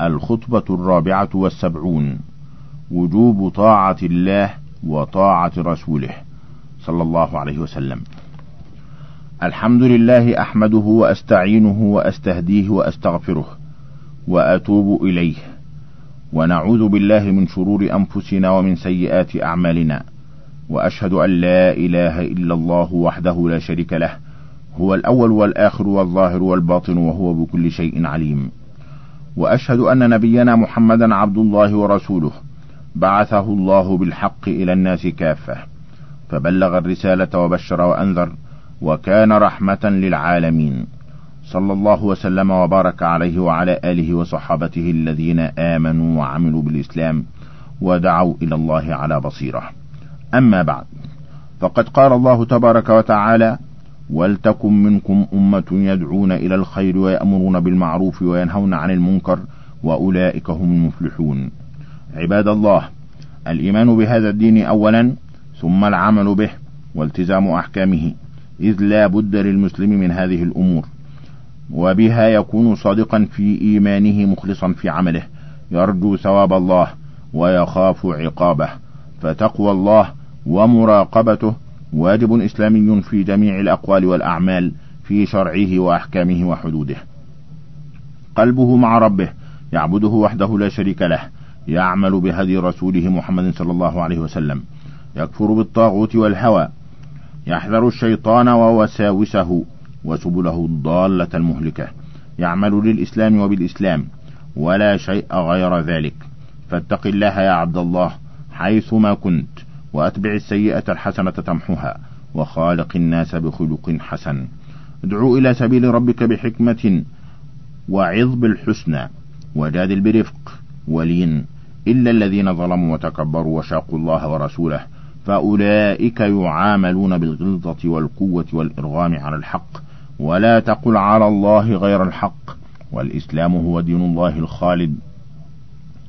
الخطبة الرابعة والسبعون وجوب طاعة الله وطاعة رسوله صلى الله عليه وسلم. الحمد لله أحمده وأستعينه وأستهديه وأستغفره وأتوب إليه ونعوذ بالله من شرور أنفسنا ومن سيئات أعمالنا وأشهد أن لا إله إلا الله وحده لا شريك له هو الأول والآخر والظاهر والباطن وهو بكل شيء عليم. وأشهد أن نبينا محمدا عبد الله ورسوله. بعثه الله بالحق إلى الناس كافة. فبلغ الرسالة وبشر وأنذر وكان رحمة للعالمين. صلى الله وسلم وبارك عليه وعلى آله وصحابته الذين آمنوا وعملوا بالإسلام ودعوا إلى الله على بصيرة. أما بعد فقد قال الله تبارك وتعالى ولتكن منكم أمة يدعون إلى الخير ويأمرون بالمعروف وينهون عن المنكر وأولئك هم المفلحون. عباد الله الإيمان بهذا الدين أولا ثم العمل به والتزام أحكامه إذ لا بد للمسلم من هذه الأمور. وبها يكون صادقا في إيمانه مخلصا في عمله. يرجو ثواب الله ويخاف عقابه. فتقوى الله ومراقبته واجب إسلامي في جميع الأقوال والأعمال في شرعه وأحكامه وحدوده. قلبه مع ربه يعبده وحده لا شريك له يعمل بهدي رسوله محمد صلى الله عليه وسلم. يكفر بالطاغوت والهوى يحذر الشيطان ووساوسه وسبله الضالة المهلكة. يعمل للإسلام وبالإسلام ولا شيء غير ذلك. فاتق الله يا عبد الله حيثما كنت. وأتبع السيئة الحسنة تمحها وخالق الناس بخلق حسن. ادعو إلى سبيل ربك بحكمة وعظ بالحسنى وجادل برفق ولين إلا الذين ظلموا وتكبروا وشاقوا الله ورسوله فأولئك يعاملون بالغلظة والقوة والإرغام على الحق. ولا تقل على الله غير الحق. والإسلام هو دين الله الخالد.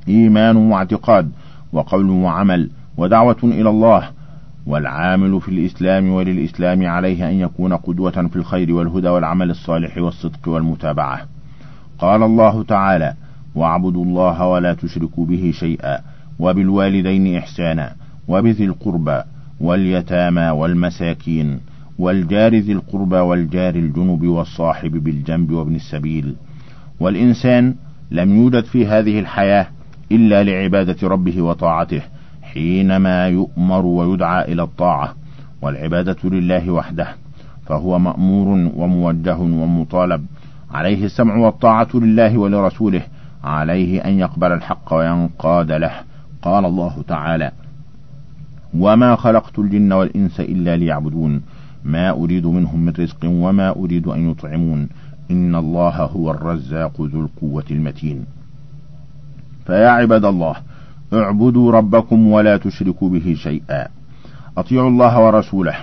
إيمان واعتقاد وقول وعمل ودعوة إلى الله والعامل في الإسلام وللإسلام عليه أن يكون قدوة في الخير والهدى والعمل الصالح والصدق والمتابعة. قال الله تعالى واعبدوا الله ولا تشركوا به شيئا وبالوالدين إحسانا وبذي القربى واليتامى والمساكين والجار ذي القربى والجار الجنب والصاحب بالجنب وابن السبيل. والإنسان لم يوجد في هذه الحياة إلا لعبادة ربه وطاعته حينما يؤمر ويدعى إلى الطاعة والعبادة لله وحده فهو مأمور وموجه ومطالب. عليه السمع والطاعة لله ولرسوله عليه أن يقبل الحق وينقاد له. قال الله تعالى وما خلقت الجن والإنس إلا ليعبدون ما أريد منهم من رزق وما أريد أن يطعمون إن الله هو الرزاق ذو القوة المتين. فيا عباد الله اعبدوا ربكم ولا تشركوا به شيئا. أطيعوا الله ورسوله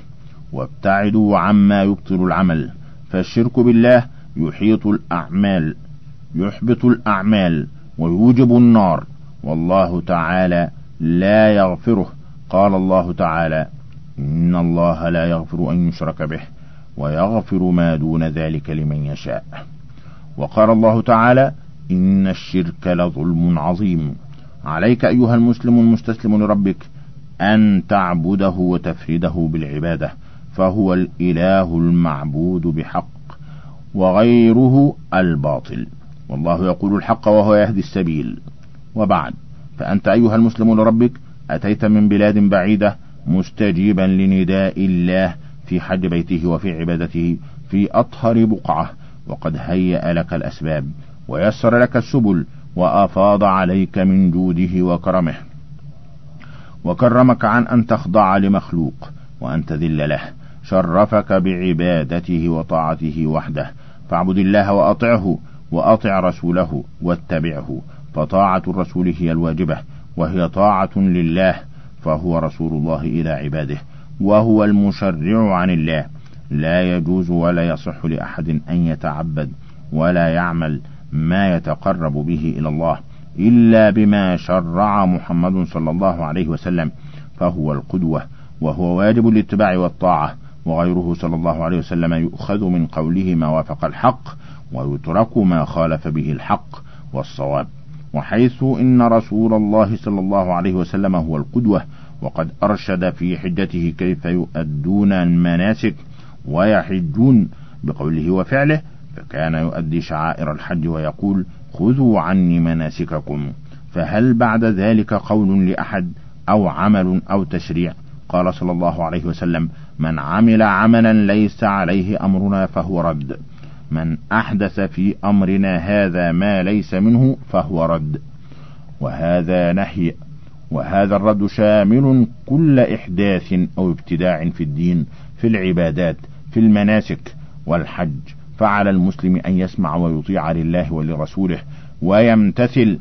وابتعدوا عما يبطل العمل. فالشرك بالله يحيط الأعمال يحبط الأعمال ويوجب النار. والله تعالى لا يغفره. قال الله تعالى إن الله لا يغفر أن يشرك به ويغفر ما دون ذلك لمن يشاء. وقال الله تعالى إن الشرك لظلم عظيم. عليك أيها المسلم المستسلم لربك أن تعبده وتفرده بالعبادة فهو الإله المعبود بحق وغيره الباطل. والله يقول الحق وهو يهدي السبيل. وبعد فأنت أيها المسلم لربك أتيت من بلاد بعيدة مستجيبا لنداء الله في حج بيته وفي عبادته في أطهر بقعة وقد هيأ لك الأسباب ويسر لك السبل وأفاض عليك من جوده وكرمه. وكرمك عن أن تخضع لمخلوق وأن تذل له. شرفك بعبادته وطاعته وحده. فاعبد الله وأطعه وأطع رسوله واتبعه. فطاعة الرسول هي الواجبة وهي طاعة لله فهو رسول الله إلى عباده وهو المشرع عن الله. لا يجوز ولا يصح لأحد أن يتعبد ولا يعمل ما يتقرب به إلى الله إلا بما شرع محمد صلى الله عليه وسلم فهو القدوة وهو واجب الاتباع والطاعة وغيره صلى الله عليه وسلم يؤخذ من قوله ما وافق الحق ويترك ما خالف به الحق والصواب. وحيث إن رسول الله صلى الله عليه وسلم هو القدوة وقد أرشد في حجته كيف يؤدون المناسك ويحجون بقوله وفعله فكان يؤدي شعائر الحج ويقول خذوا عني مناسككم. فهل بعد ذلك قول لأحد أو عمل أو تشريع؟ قال صلى الله عليه وسلم من عمل عملا ليس عليه أمرنا فهو رد. من أحدث في أمرنا هذا ما ليس منه فهو رد. وهذا نهي. وهذا الرد شامل كل إحداث أو ابتداع في الدين في العبادات في المناسك والحج. فعلى المسلم أن يسمع ويطيع لله ولرسوله ويمتثل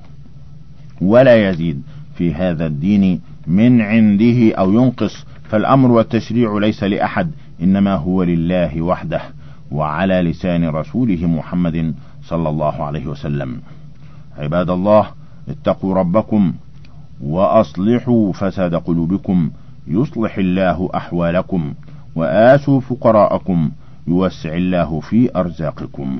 ولا يزيد في هذا الدين من عنده أو ينقص. فالأمر والتشريع ليس لأحد إنما هو لله وحده وعلى لسان رسوله محمد صلى الله عليه وسلم. عباد الله اتقوا ربكم وأصلحوا فساد قلوبكم يصلح الله أحوالكم وآسوا فقراءكم يوسع الله في أرزاقكم.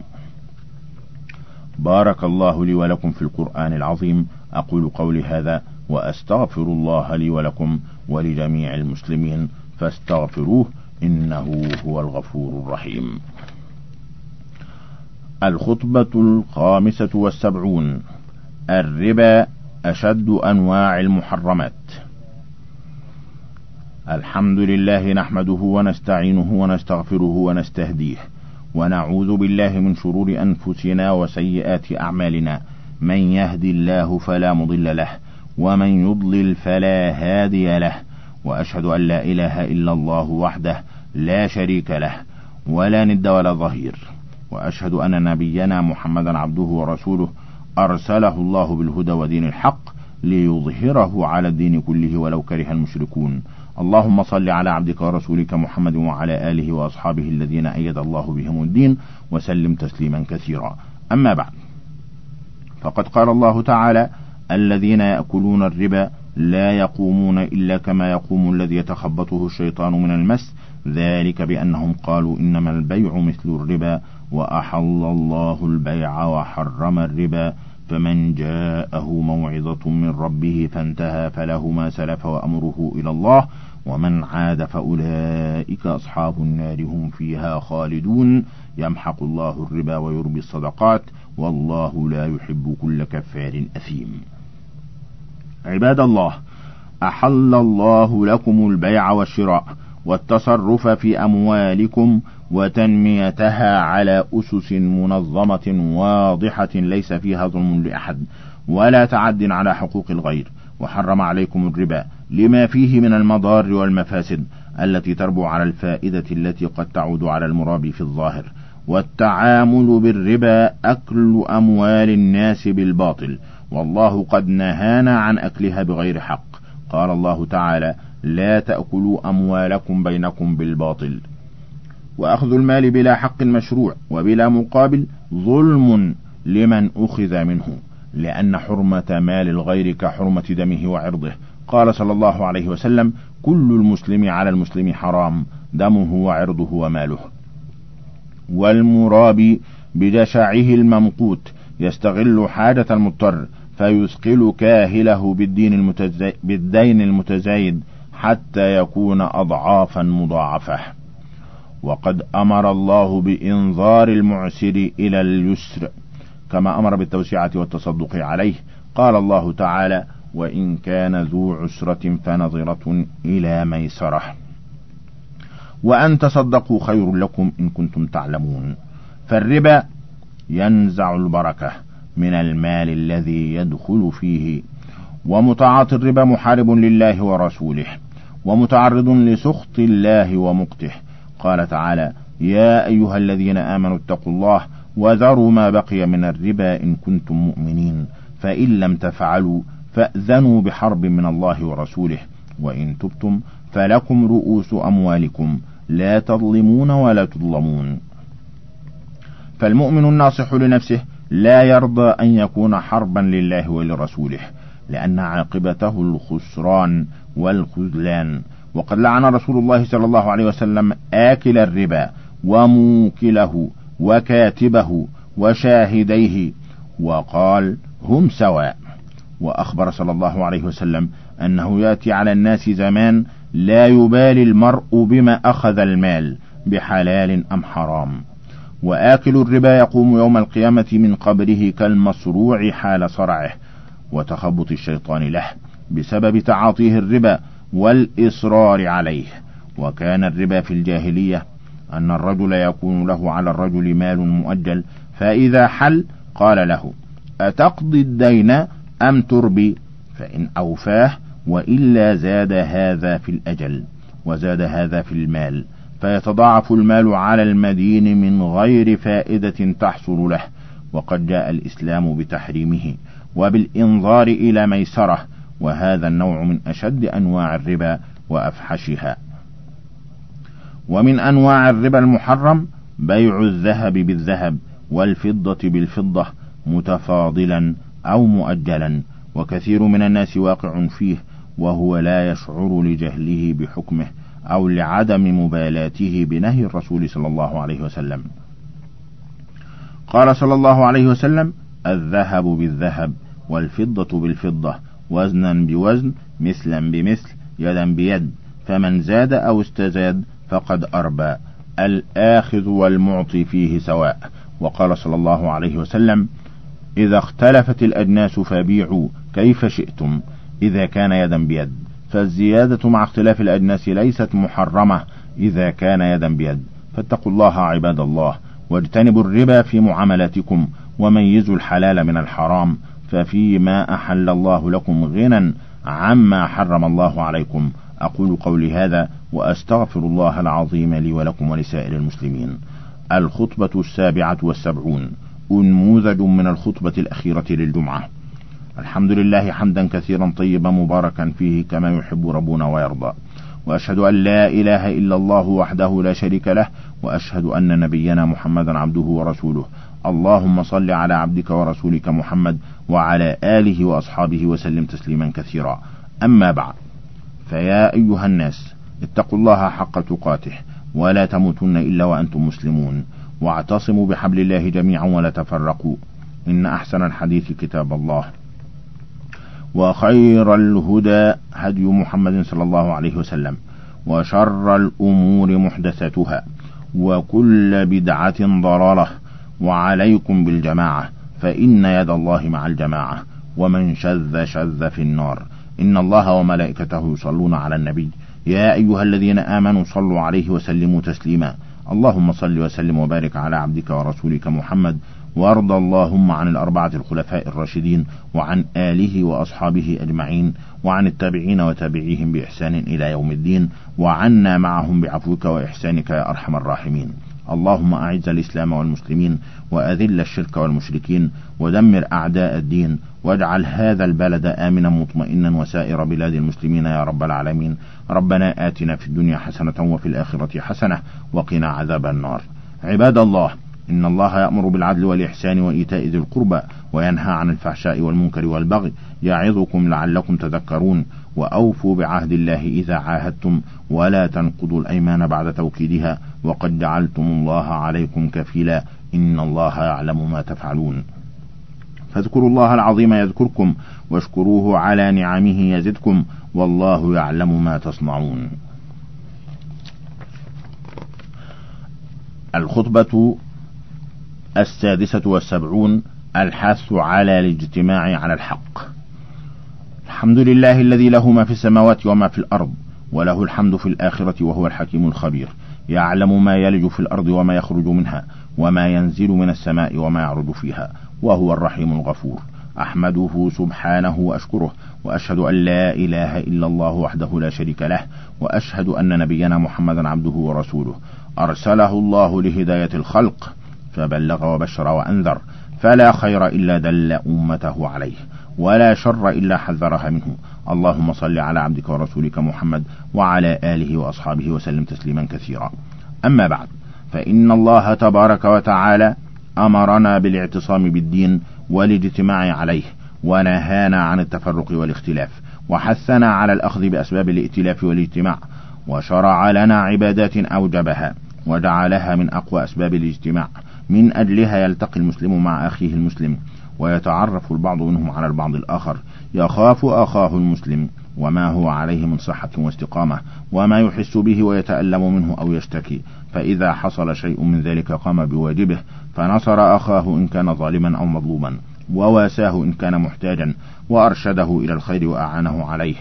بارك الله لي ولكم في القرآن العظيم. أقول قولي هذا وأستغفر الله لي ولكم ولجميع المسلمين. فاستغفروه إنه هو الغفور الرحيم. الخطبة الخامسة والسبعون. الربا أشد أنواع المحرمات. الحمد لله نحمده ونستعينه ونستغفره ونستهديه ونعوذ بالله من شرور أنفسنا وسيئات أعمالنا. من يهد الله فلا مضل له ومن يضلل فلا هادي له وأشهد أن لا إله إلا الله وحده لا شريك له ولا ند ولا ظهير. وأشهد أن نبينا محمدا عبده ورسوله أرسله الله بالهدى ودين الحق ليظهره على الدين كله ولو كره المشركون. اللهم صل على عبدك ورسولك محمد وعلى آله وأصحابه الذين أيد الله بهم الدين وسلم تسليما كثيرا. أما بعد فقد قال الله تعالى الذين يأكلون الربا لا يقومون إلا كما يقوم الذي يتخبطه الشيطان من المس. ذلك بأنهم قالوا إنما البيع مثل الربا وأحل الله البيع وحرم الربا. فمن جاءه موعظة من ربه فانتهى فله ما سلف وأمره إلى الله. ومن عاد فأولئك أصحاب النار هم فيها خالدون. يمحق الله الربا ويربي الصدقات والله لا يحب كل كفار أثيم. عباد الله أحل الله لكم البيع والشراء والتصرف في أموالكم وتنميتها على أسس منظمة واضحة ليس فيها ظلم لأحد. ولا تعد على حقوق الغير وحرم عليكم الربا لما فيه من المضار والمفاسد التي تربو على الفائدة التي قد تعود على المرابي في الظاهر والتعامل بالربا أكل أموال الناس بالباطل والله قد نهانا عن أكلها بغير حق. قال الله تعالى لا تأكلوا أموالكم بينكم بالباطل. وأخذ المال بلا حق مشروع وبلا مقابل ظلم لمن أخذ منه لأن حرمة مال الغير كحرمة دمه وعرضه قال صلى الله عليه وسلم كل المسلم على المسلم حرام دمه وعرضه وماله. والمرابي بجشعه الممقوت يستغل حاجة المضطر فيثقل كاهله بالدين المتزي بالدين المتزايد حتى يكون أضعافا مضاعفة. وقد أمر الله بإنظار المعسر إلى اليسر كما أمر بالتوسعة والتصدق عليه. قال الله تعالى وإن كان ذو عسرة فنظرة إلى ميسرة. وأن تصدقوا خير لكم إن كنتم تعلمون. فالربا ينزع البركة من المال الذي يدخل فيه. ومتعاطي الربا محارب لله ورسوله. ومتعرض لسخط الله ومقته. قال تعالى يا أيها الذين آمنوا اتقوا الله وذروا ما بقي من الربا إن كنتم مؤمنين. فإن لم تفعلوا فأذنوا بحرب من الله ورسوله وإن تبتم فلكم رؤوس أموالكم لا تظلمون ولا تظلمون. فالمؤمن الناصح لنفسه لا يرضى أن يكون حربا لله ولرسوله لأن عاقبته الخسران والخذلان. وقد لعن رسول الله صلى الله عليه وسلم آكل الربا وموكله وكاتبه وشاهديه وقال هم سواء. وأخبر صلى الله عليه وسلم أنه يأتي على الناس زمان لا يبالي المرء بما أخذ المال بحلال أم حرام. وآكل الربا يقوم يوم القيامة من قبره كالمصروع حال صرعه وتخبط الشيطان له بسبب تعاطيه الربا والإصرار عليه. وكان الربا في الجاهلية أن الرجل يكون له على الرجل مال مؤجل فإذا حل قال له أتقضي الدين أم تربي فإن أوفاه وإلا زاد هذا في الأجل وزاد هذا في المال فيتضاعف المال على المدين من غير فائدة تحصل له وقد جاء الإسلام بتحريمه وبالإنظار إلى ميسرة وهذا النوع من أشد أنواع الربا وأفحشها. ومن أنواع الربا المحرم بيع الذهب بالذهب والفضة بالفضة متفاضلا أو مؤجلا وكثير من الناس واقع فيه وهو لا يشعر لجهله بحكمه أو لعدم مبالاته بنهي الرسول صلى الله عليه وسلم. قال صلى الله عليه وسلم الذهب بالذهب والفضة بالفضة وزنا بوزن مثلا بمثل يدا بيد. فمن زاد أو استزاد فقد أربى. الآخذ والمعطي فيه سواء. وقال صلى الله عليه وسلم إذا اختلفت الأجناس فبيعوا كيف شئتم إذا كان يدا بيد. فالزيادة مع اختلاف الأجناس ليست محرمة إذا كان يدا بيد. فاتقوا الله عباد الله واجتنبوا الربا في معاملاتكم وميزوا الحلال من الحرام ففيما أحل الله لكم غنى عما حرم الله عليكم. أقول قولي هذا وأستغفر الله العظيم لي ولكم ولسائر المسلمين. الخطبة السابعة والسبعون. أنموذج من الخطبة الأخيرة للجمعة. الحمد لله حمدا كثيرا طيبا مباركا فيه كما يحب ربنا ويرضى. وأشهد أن لا إله إلا الله وحده لا شريك له وأشهد أن نبينا محمدا عبده ورسوله. اللهم صل على عبدك ورسولك محمد وعلى آله وأصحابه وسلم تسليما كثيرا. أما بعد فيا أيها الناس اتقوا الله حق تقاته ولا تموتن إلا وأنتم مسلمون. واعتصموا بحبل الله جميعا ولا تفرقوا. إن أحسن الحديث كتاب الله. وخير الهدى هدي محمد صلى الله عليه وسلم. وشر الأمور محدثاتها. وكل بدعة ضلالة. وعليكم بالجماعة. فإن يد الله مع الجماعة. ومن شذ شذ في النار. إن الله وملائكته يصلون على النبي. يا أيها الذين آمنوا صلوا عليه وسلموا تسليما. اللهم صل وسلم وبارك على عبدك ورسولك محمد وارض اللهم عن الأربعة الخلفاء الراشدين وعن آله وأصحابه أجمعين وعن التابعين وتابعيهم بإحسان إلى يوم الدين وعنا معهم بعفوك وإحسانك يا أرحم الراحمين اللهم أعز الإسلام والمسلمين وأذل الشرك والمشركين ودمر أعداء الدين واجعل هذا البلد آمنا مطمئنا وسائر بلاد المسلمين يا رب العالمين. ربنا آتنا في الدنيا حسنة وفي الآخرة حسنة وقنا عذاب النار. عباد الله إن الله يأمر بالعدل والإحسان وإيتاء ذي القربى وينهى عن الفحشاء والمنكر والبغي يعظكم لعلكم تذكرون. وأوفوا بعهد الله إذا عاهدتم ولا تنقضوا الأيمان بعد توكيدها. وقد جعلتم الله عليكم كفيلا إن الله يعلم ما تفعلون. فاذكروا الله العظيم يذكركم واشكروه على نعمه يزدكم والله يعلم ما تصنعون. الخطبة السادسة والسبعون الحث على الاجتماع على الحق. الحمد لله الذي له ما في السماوات وما في الأرض وله الحمد في الآخرة وهو الحكيم الخبير. يعلم ما يلج في الأرض وما يخرج منها وما ينزل من السماء وما يعرج فيها وهو الرحيم الغفور. أحمده سبحانه وأشكره وأشهد أن لا إله إلا الله وحده لا شريك له وأشهد أن نبينا محمدا عبده ورسوله. أرسله الله لهداية الخلق فبلغ وبشر وأنذر فلا خير إلا دل أمته عليه. ولا شر إلا حذرها منه. اللهم صل على عبدك ورسولك محمد وعلى آله وأصحابه وسلم تسليما كثيرا. أما بعد فإن الله تبارك وتعالى أمرنا بالاعتصام بالدين والاجتماع عليه ونهانا عن التفرق والاختلاف وحثنا على الأخذ بأسباب الائتلاف والاجتماع وشرع لنا عبادات أوجبها وجعلها من أقوى أسباب الاجتماع من أجلها يلتقي المسلم مع أخيه المسلم. ويتعرف البعض منهم على البعض الآخر. يخاف أخاه المسلم وما هو عليه من صحة واستقامة وما يحس به ويتألم منه أو يشتكي. فإذا حصل شيء من ذلك قام بواجبه فنصر أخاه إن كان ظالما أو مظلوما وواساه إن كان محتاجا وأرشده إلى الخير وأعانه عليه.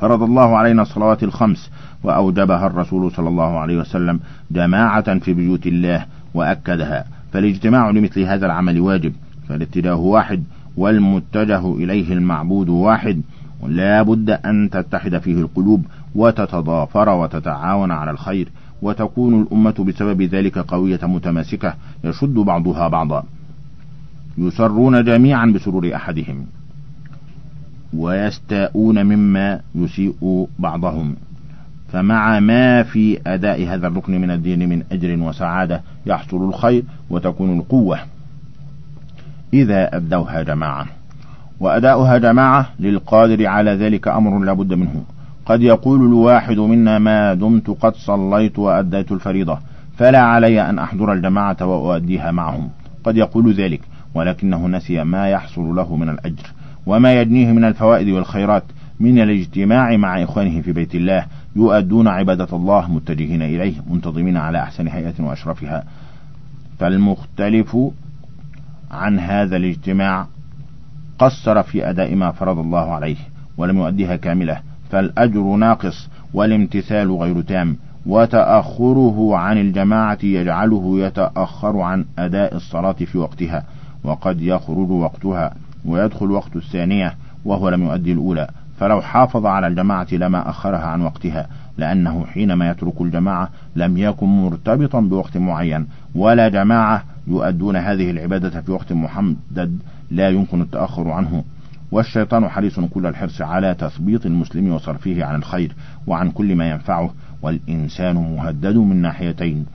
فرض الله علينا الصلوات الخمس وأوجبها الرسول صلى الله عليه وسلم جماعة في بيوت الله وأكدها. فالاجتماع لمثل هذا العمل واجب. فالاتجاه واحد والمتجه إليه المعبود واحد لا بد أن تتحد فيه القلوب وتتضافر وتتعاون على الخير وتكون الأمة بسبب ذلك قوية متماسكة يشد بعضها بعضا. يسرون جميعا بسرور أحدهم ويستاءون مما يسيء بعضهم. فمع ما في أداء هذا الركن من الدين من أجر وسعادة يحصل الخير وتكون القوة. إذا أدوها جماعة. وأداؤها جماعة للقادر على ذلك أمر لا بد منه. قد يقول الواحد منا ما دمت قد صليت وأديت الفريضة فلا علي أن أحضر الجماعة وأؤديها معهم. قد يقول ذلك ولكنه نسي ما يحصل له من الأجر وما يجنيه من الفوائد والخيرات من الاجتماع مع إخوانه في بيت الله يؤدون عبادة الله متجهين إليه منتظمين على أحسن هيئة وأشرفها. فالمختلف عن هذا الاجتماع قصر في أداء ما فرض الله عليه ولم يؤديها كاملة فالأجر ناقص والامتثال غير تام وتأخره عن الجماعة يجعله يتأخر عن أداء الصلاة في وقتها وقد يخرج وقتها ويدخل وقت الثانية وهو لم يؤدي الأولى فلو حافظ على الجماعة لما أخرها عن وقتها لأنه حينما يترك الجماعة لم يكن مرتبطا بوقت معين ولا جماعة يؤدون هذه العبادة في وقت محدد لا يمكن التأخر عنه. والشيطان حريص كل الحرص على تثبيط المسلم وصرفه عن الخير وعن كل ما ينفعه والإنسان مهدد من ناحيتين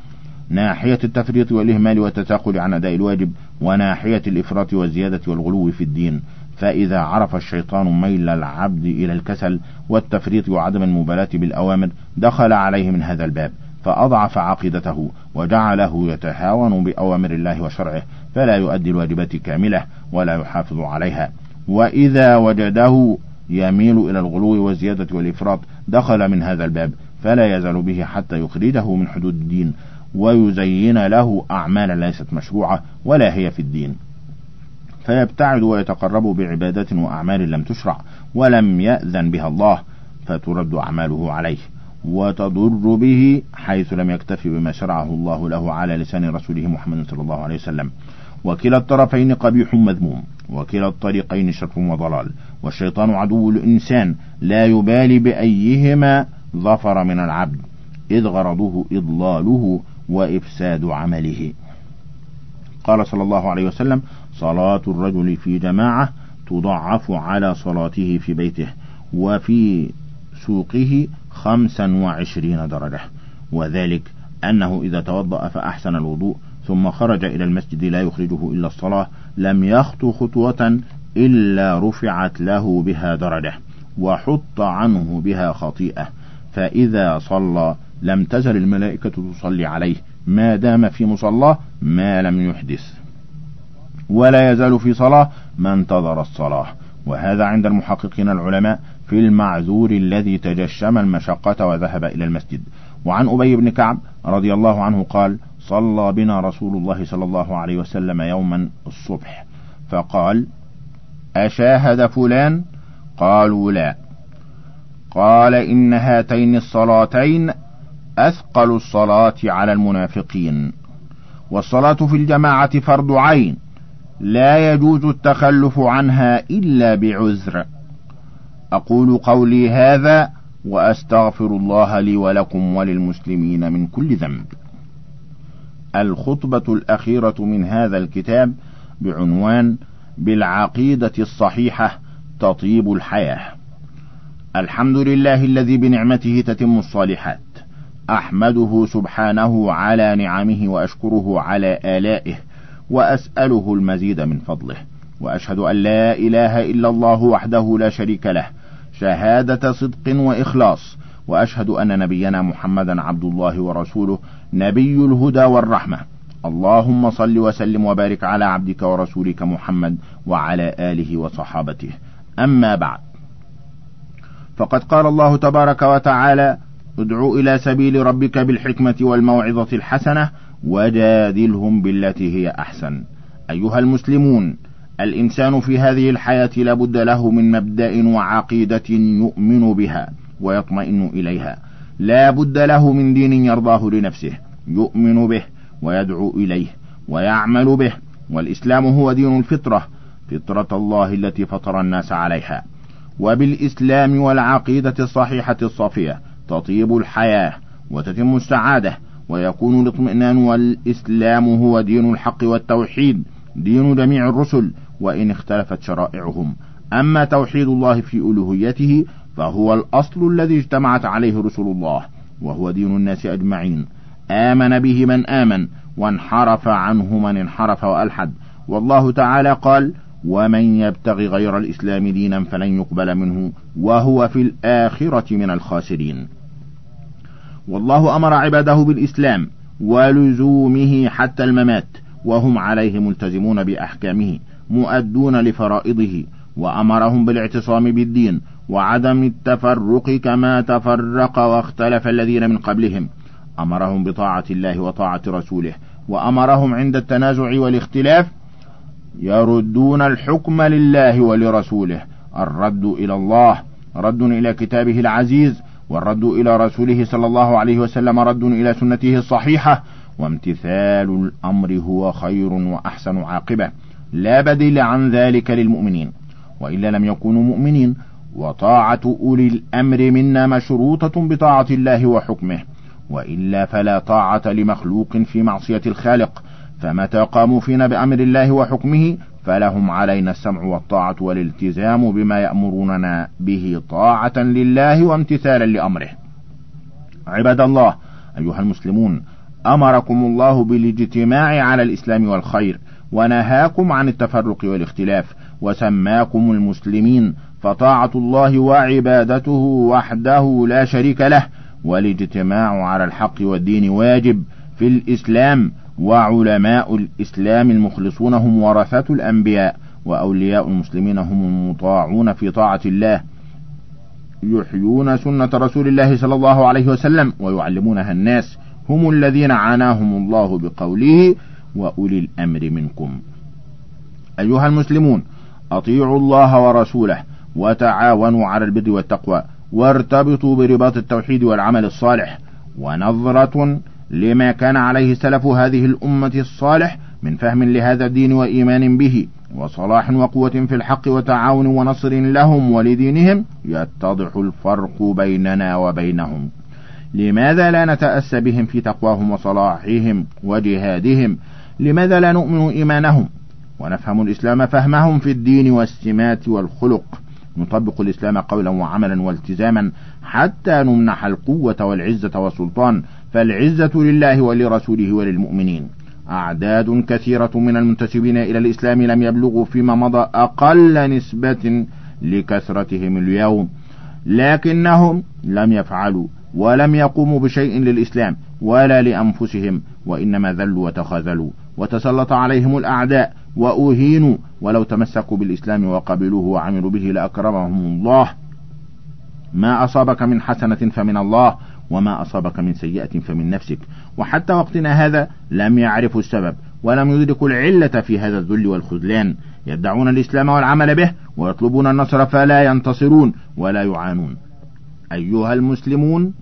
ناحية التفريط والإهمال والتثاقل عن أداء الواجب وناحية الإفراط والزيادة والغلو في الدين. فإذا عرف الشيطان ميل العبد إلى الكسل والتفريط وعدم المبالاة بالأوامر دخل عليه من هذا الباب. فأضعف عقيدته وجعله يتهاون بأوامر الله وشرعه فلا يؤدي الواجبات كاملة ولا يحافظ عليها. وإذا وجده يميل إلى الغلو والزيادة والإفراط دخل من هذا الباب فلا يزال به حتى يخرجه من حدود الدين ويزين له أعمالا ليست مشروعة ولا هي في الدين. فيبتعد ويتقرب بعبادات وأعمال لم تشرع ولم يأذن بها الله فترد أعماله عليه. وتضر به حيث لم يكتف بما شرعه الله له على لسان رسوله محمد صلى الله عليه وسلم. وكلا الطرفين قبيح مذموم وكلا الطريقين شر وضلال والشيطان عدو الإنسان لا يبالي بأيهما ظفر من العبد إذ غرضه إضلاله وإفساد عمله. قال صلى الله عليه وسلم صلاة الرجل في جماعة تضعف على صلاته في بيته وفي سوقه خمسا وعشرين درجة. وذلك أنه إذا توضأ فأحسن الوضوء ثم خرج إلى المسجد لا يخرجه إلا الصلاة لم يخطو خطوة إلا رفعت له بها درجة وحط عنه بها خطيئة. فإذا صلى لم تزل الملائكة تصلي عليه ما دام في مصلاه ما لم يحدث. ولا يزال في صلاة ما انتظر الصلاة. وهذا عند المحققين العلماء في المعذور الذي تجشم المشقة وذهب إلى المسجد. وعن أبي بن كعب رضي الله عنه قال صلى بنا رسول الله صلى الله عليه وسلم يوما الصبح. فقال أشاهد فلان؟ قالوا لا. قال إن هاتين الصلاتين أثقل الصلاة على المنافقين والصلاة في الجماعة فرض عين لا يجوز التخلف عنها إلا بعذر. أقول قولي هذا وأستغفر الله لي ولكم وللمسلمين من كل ذنب. الخطبة الأخيرة من هذا الكتاب بعنوان بالعقيدة الصحيحة تطيب الحياة. الحمد لله الذي بنعمته تتم الصالحات. أحمده سبحانه على نعمه وأشكره على آلائه وأسأله المزيد من فضله. وأشهد أن لا إله إلا الله وحده لا شريك له شهادة صدق وإخلاص. وأشهد أن نبينا محمدا عبد الله ورسوله نبي الهدى والرحمة. اللهم صل وسلم وبارك على عبدك ورسولك محمد وعلى آله وصحابته. أما بعد. فقد قال الله تبارك وتعالى ادع إلى سبيل ربك بالحكمة والموعظة الحسنة وجادلهم بالتي هي أحسن. أيها المسلمون الإنسان في هذه الحياة لابد له من مبدأ وعقيدة يؤمن بها ويطمئن إليها. لا بد له من دين يرضاه لنفسه يؤمن به ويدعو إليه ويعمل به. والإسلام هو دين الفطرة فطرة الله التي فطر الناس عليها. وبالإسلام والعقيدة الصحيحة الصافية تطيب الحياة وتتم السعادة ويكون الاطمئنان. والإسلام هو دين الحق والتوحيد. دين جميع الرسل وإن اختلفت شرائعهم. أما توحيد الله في ألوهيته فهو الأصل الذي اجتمعت عليه رسل الله وهو دين الناس أجمعين. آمن به من آمن وانحرف عنه من انحرف وألحد. والله تعالى قال ومن يبتغي غير الإسلام دينا فلن يقبل منه وهو في الآخرة من الخاسرين. والله أمر عباده بالإسلام ولزومه حتى الممات. وهم عليه ملتزمون بأحكامه مؤدون لفرائضه وأمرهم بالاعتصام بالدين وعدم التفرق كما تفرق واختلف الذين من قبلهم. أمرهم بطاعة الله وطاعة رسوله وأمرهم عند التنازع والاختلاف يردون الحكم لله ولرسوله. الرد إلى الله رد إلى كتابه العزيز والرد إلى رسوله صلى الله عليه وسلم رد إلى سنته الصحيحة وامتثال الأمر هو خير وأحسن عاقبة. لا بديل عن ذلك للمؤمنين وإلا لم يكونوا مؤمنين. وطاعة أولي الأمر منا مشروطة بطاعة الله وحكمه. وإلا فلا طاعة لمخلوق في معصية الخالق. فمتى قاموا فينا بأمر الله وحكمه فلهم علينا السمع والطاعة والالتزام بما يأمروننا به طاعة لله وامتثالا لأمره. عباد الله أيها المسلمون أمركم الله بالاجتماع على الإسلام والخير ونهاكم عن التفرق والاختلاف وسماكم المسلمين فطاعة الله وعبادته وحده لا شريك له والاجتماع على الحق والدين واجب في الإسلام وعلماء الإسلام المخلصون هم ورثة الأنبياء وأولياء المسلمين هم المطاعون في طاعة الله يحيون سنة رسول الله صلى الله عليه وسلم ويعلمونها الناس هم الذين عناهم الله بقوله وأولي الأمر منكم. أيها المسلمون أطيعوا الله ورسوله وتعاونوا على البر والتقوى وارتبطوا برباط التوحيد والعمل الصالح ونظرة لما كان عليه سلف هذه الأمة الصالح من فهم لهذا الدين وإيمان به وصلاح وقوة في الحق وتعاون ونصر لهم ولدينهم يتضح الفرق بيننا وبينهم. لماذا لا نتأسى بهم في تقواهم وصلاحهم وجهادهم؟ لماذا لا نؤمن إيمانهم؟ ونفهم الإسلام فهمهم في الدين والسمات والخلق. نطبق الإسلام قولا وعملا والتزاما حتى نمنح القوة والعزة والسلطان. فالعزة لله ولرسوله وللمؤمنين. أعداد كثيرة من المنتسبين إلى الإسلام لم يبلغوا فيما مضى أقل نسبة لكثرتهم اليوم. لكنهم لم يفعلوا ولم يقوموا بشيء للإسلام ولا لأنفسهم وإنما ذلوا وتخاذلوا وتسلط عليهم الأعداء وأهينوا ولو تمسكوا بالإسلام وقبلوه وعملوا به لأكرمهم الله. ما أصابك من حسنة فمن الله وما أصابك من سيئة فمن نفسك. وحتى وقتنا هذا لم يعرفوا السبب ولم يدركوا العلة في هذا الذل والخذلان. يدعون الإسلام والعمل به ويطلبون النصر فلا ينتصرون ولا يعانون. أيها المسلمون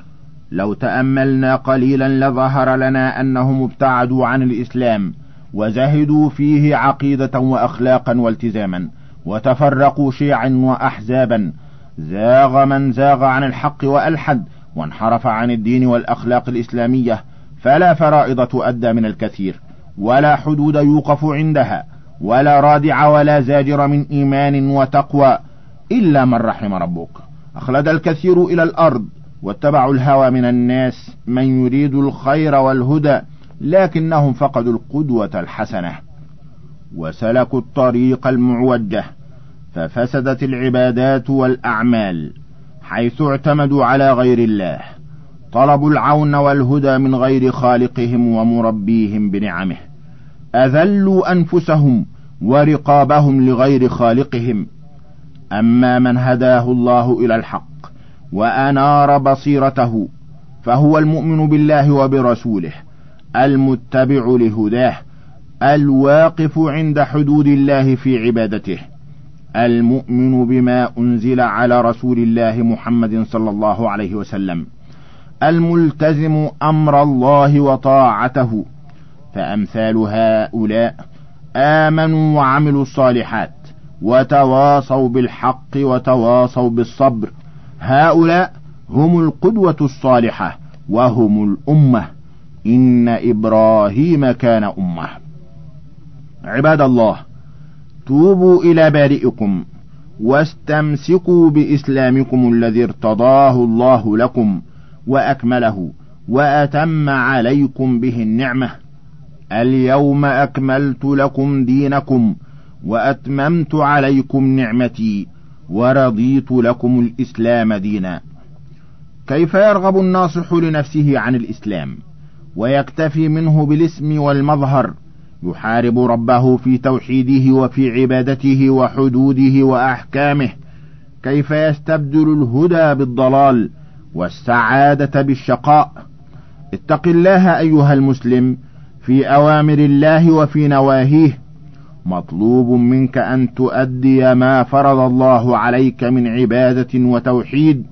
لو تأملنا قليلا لظهر لنا أنهم ابتعدوا عن الإسلام وزهدوا فيه عقيدة وأخلاقا والتزاما وتفرقوا شيعا وأحزابا زاغ من زاغ عن الحق وألحد وانحرف عن الدين والأخلاق الإسلامية فلا فرائض تؤدى من الكثير ولا حدود يوقف عندها ولا رادع ولا زاجر من إيمان وتقوى إلا من رحم ربك. أخلد الكثير إلى الأرض واتبعوا الهوى من الناس من يريد الخير والهدى لكنهم فقدوا القدوة الحسنة. وسلكوا الطريق المعوجة ففسدت العبادات والأعمال حيث اعتمدوا على غير الله. طلبوا العون والهدى من غير خالقهم ومربيهم بنعمه. أذلوا أنفسهم ورقابهم لغير خالقهم أما من هداه الله إلى الحق وأنار بصيرته فهو المؤمن بالله وبرسوله المتبع لهداه الواقف عند حدود الله في عبادته المؤمن بما أنزل على رسول الله محمد صلى الله عليه وسلم الملتزم أمر الله وطاعته فأمثال هؤلاء آمنوا وعملوا الصالحات وتواصوا بالحق وتواصوا بالصبر. هؤلاء هم القدوة الصالحة وهم الأمة. إن إبراهيم كان أمة. عباد الله توبوا إلى بارئكم واستمسكوا بإسلامكم الذي ارتضاه الله لكم وأكمله وأتم عليكم به النعمة. اليوم أكملت لكم دينكم وأتممت عليكم نعمتي ورضيت لكم الإسلام دينا. كيف يرغب الناصح لنفسه عن الإسلام؟ ويكتفي منه بالاسم والمظهر. يحارب ربه في توحيده وفي عبادته وحدوده وأحكامه. كيف يستبدل الهدى بالضلال والسعادة بالشقاء؟ اتق الله أيها المسلم في أوامر الله وفي نواهيه. مطلوب منك أن تؤدي ما فرض الله عليك من عبادة وتوحيد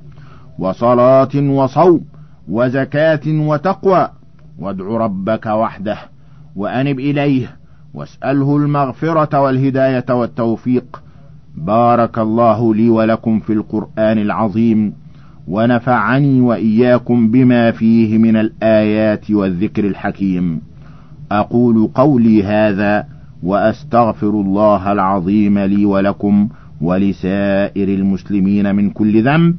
وصلاة وصوم وزكاة وتقوى. وادع ربك وحده وأنب إليه واسأله المغفرة والهداية والتوفيق. بارك الله لي ولكم في القرآن العظيم ونفعني وإياكم بما فيه من الآيات والذكر الحكيم. أقول قولي هذا وأستغفر الله العظيم لي ولكم ولسائر المسلمين من كل ذنب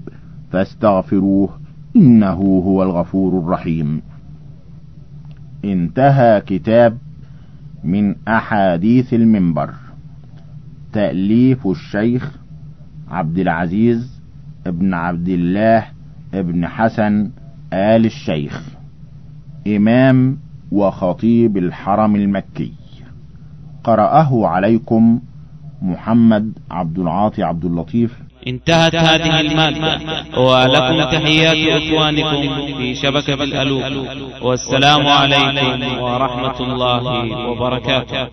فاستغفروه إنه هو الغفور الرحيم. انتهى كتاب من أحاديث المنبر. تأليف الشيخ عبد العزيز ابن عبد الله ابن حسن آل الشيخ. إمام وخطيب الحرم المكي. قرأه عليكم محمد عبد العاطي عبد اللطيف. انتهت هذه المادة ولكم تحيات إخوانكم في شبكة الألوف. والسلام عليكم ورحمة الله وبركاته.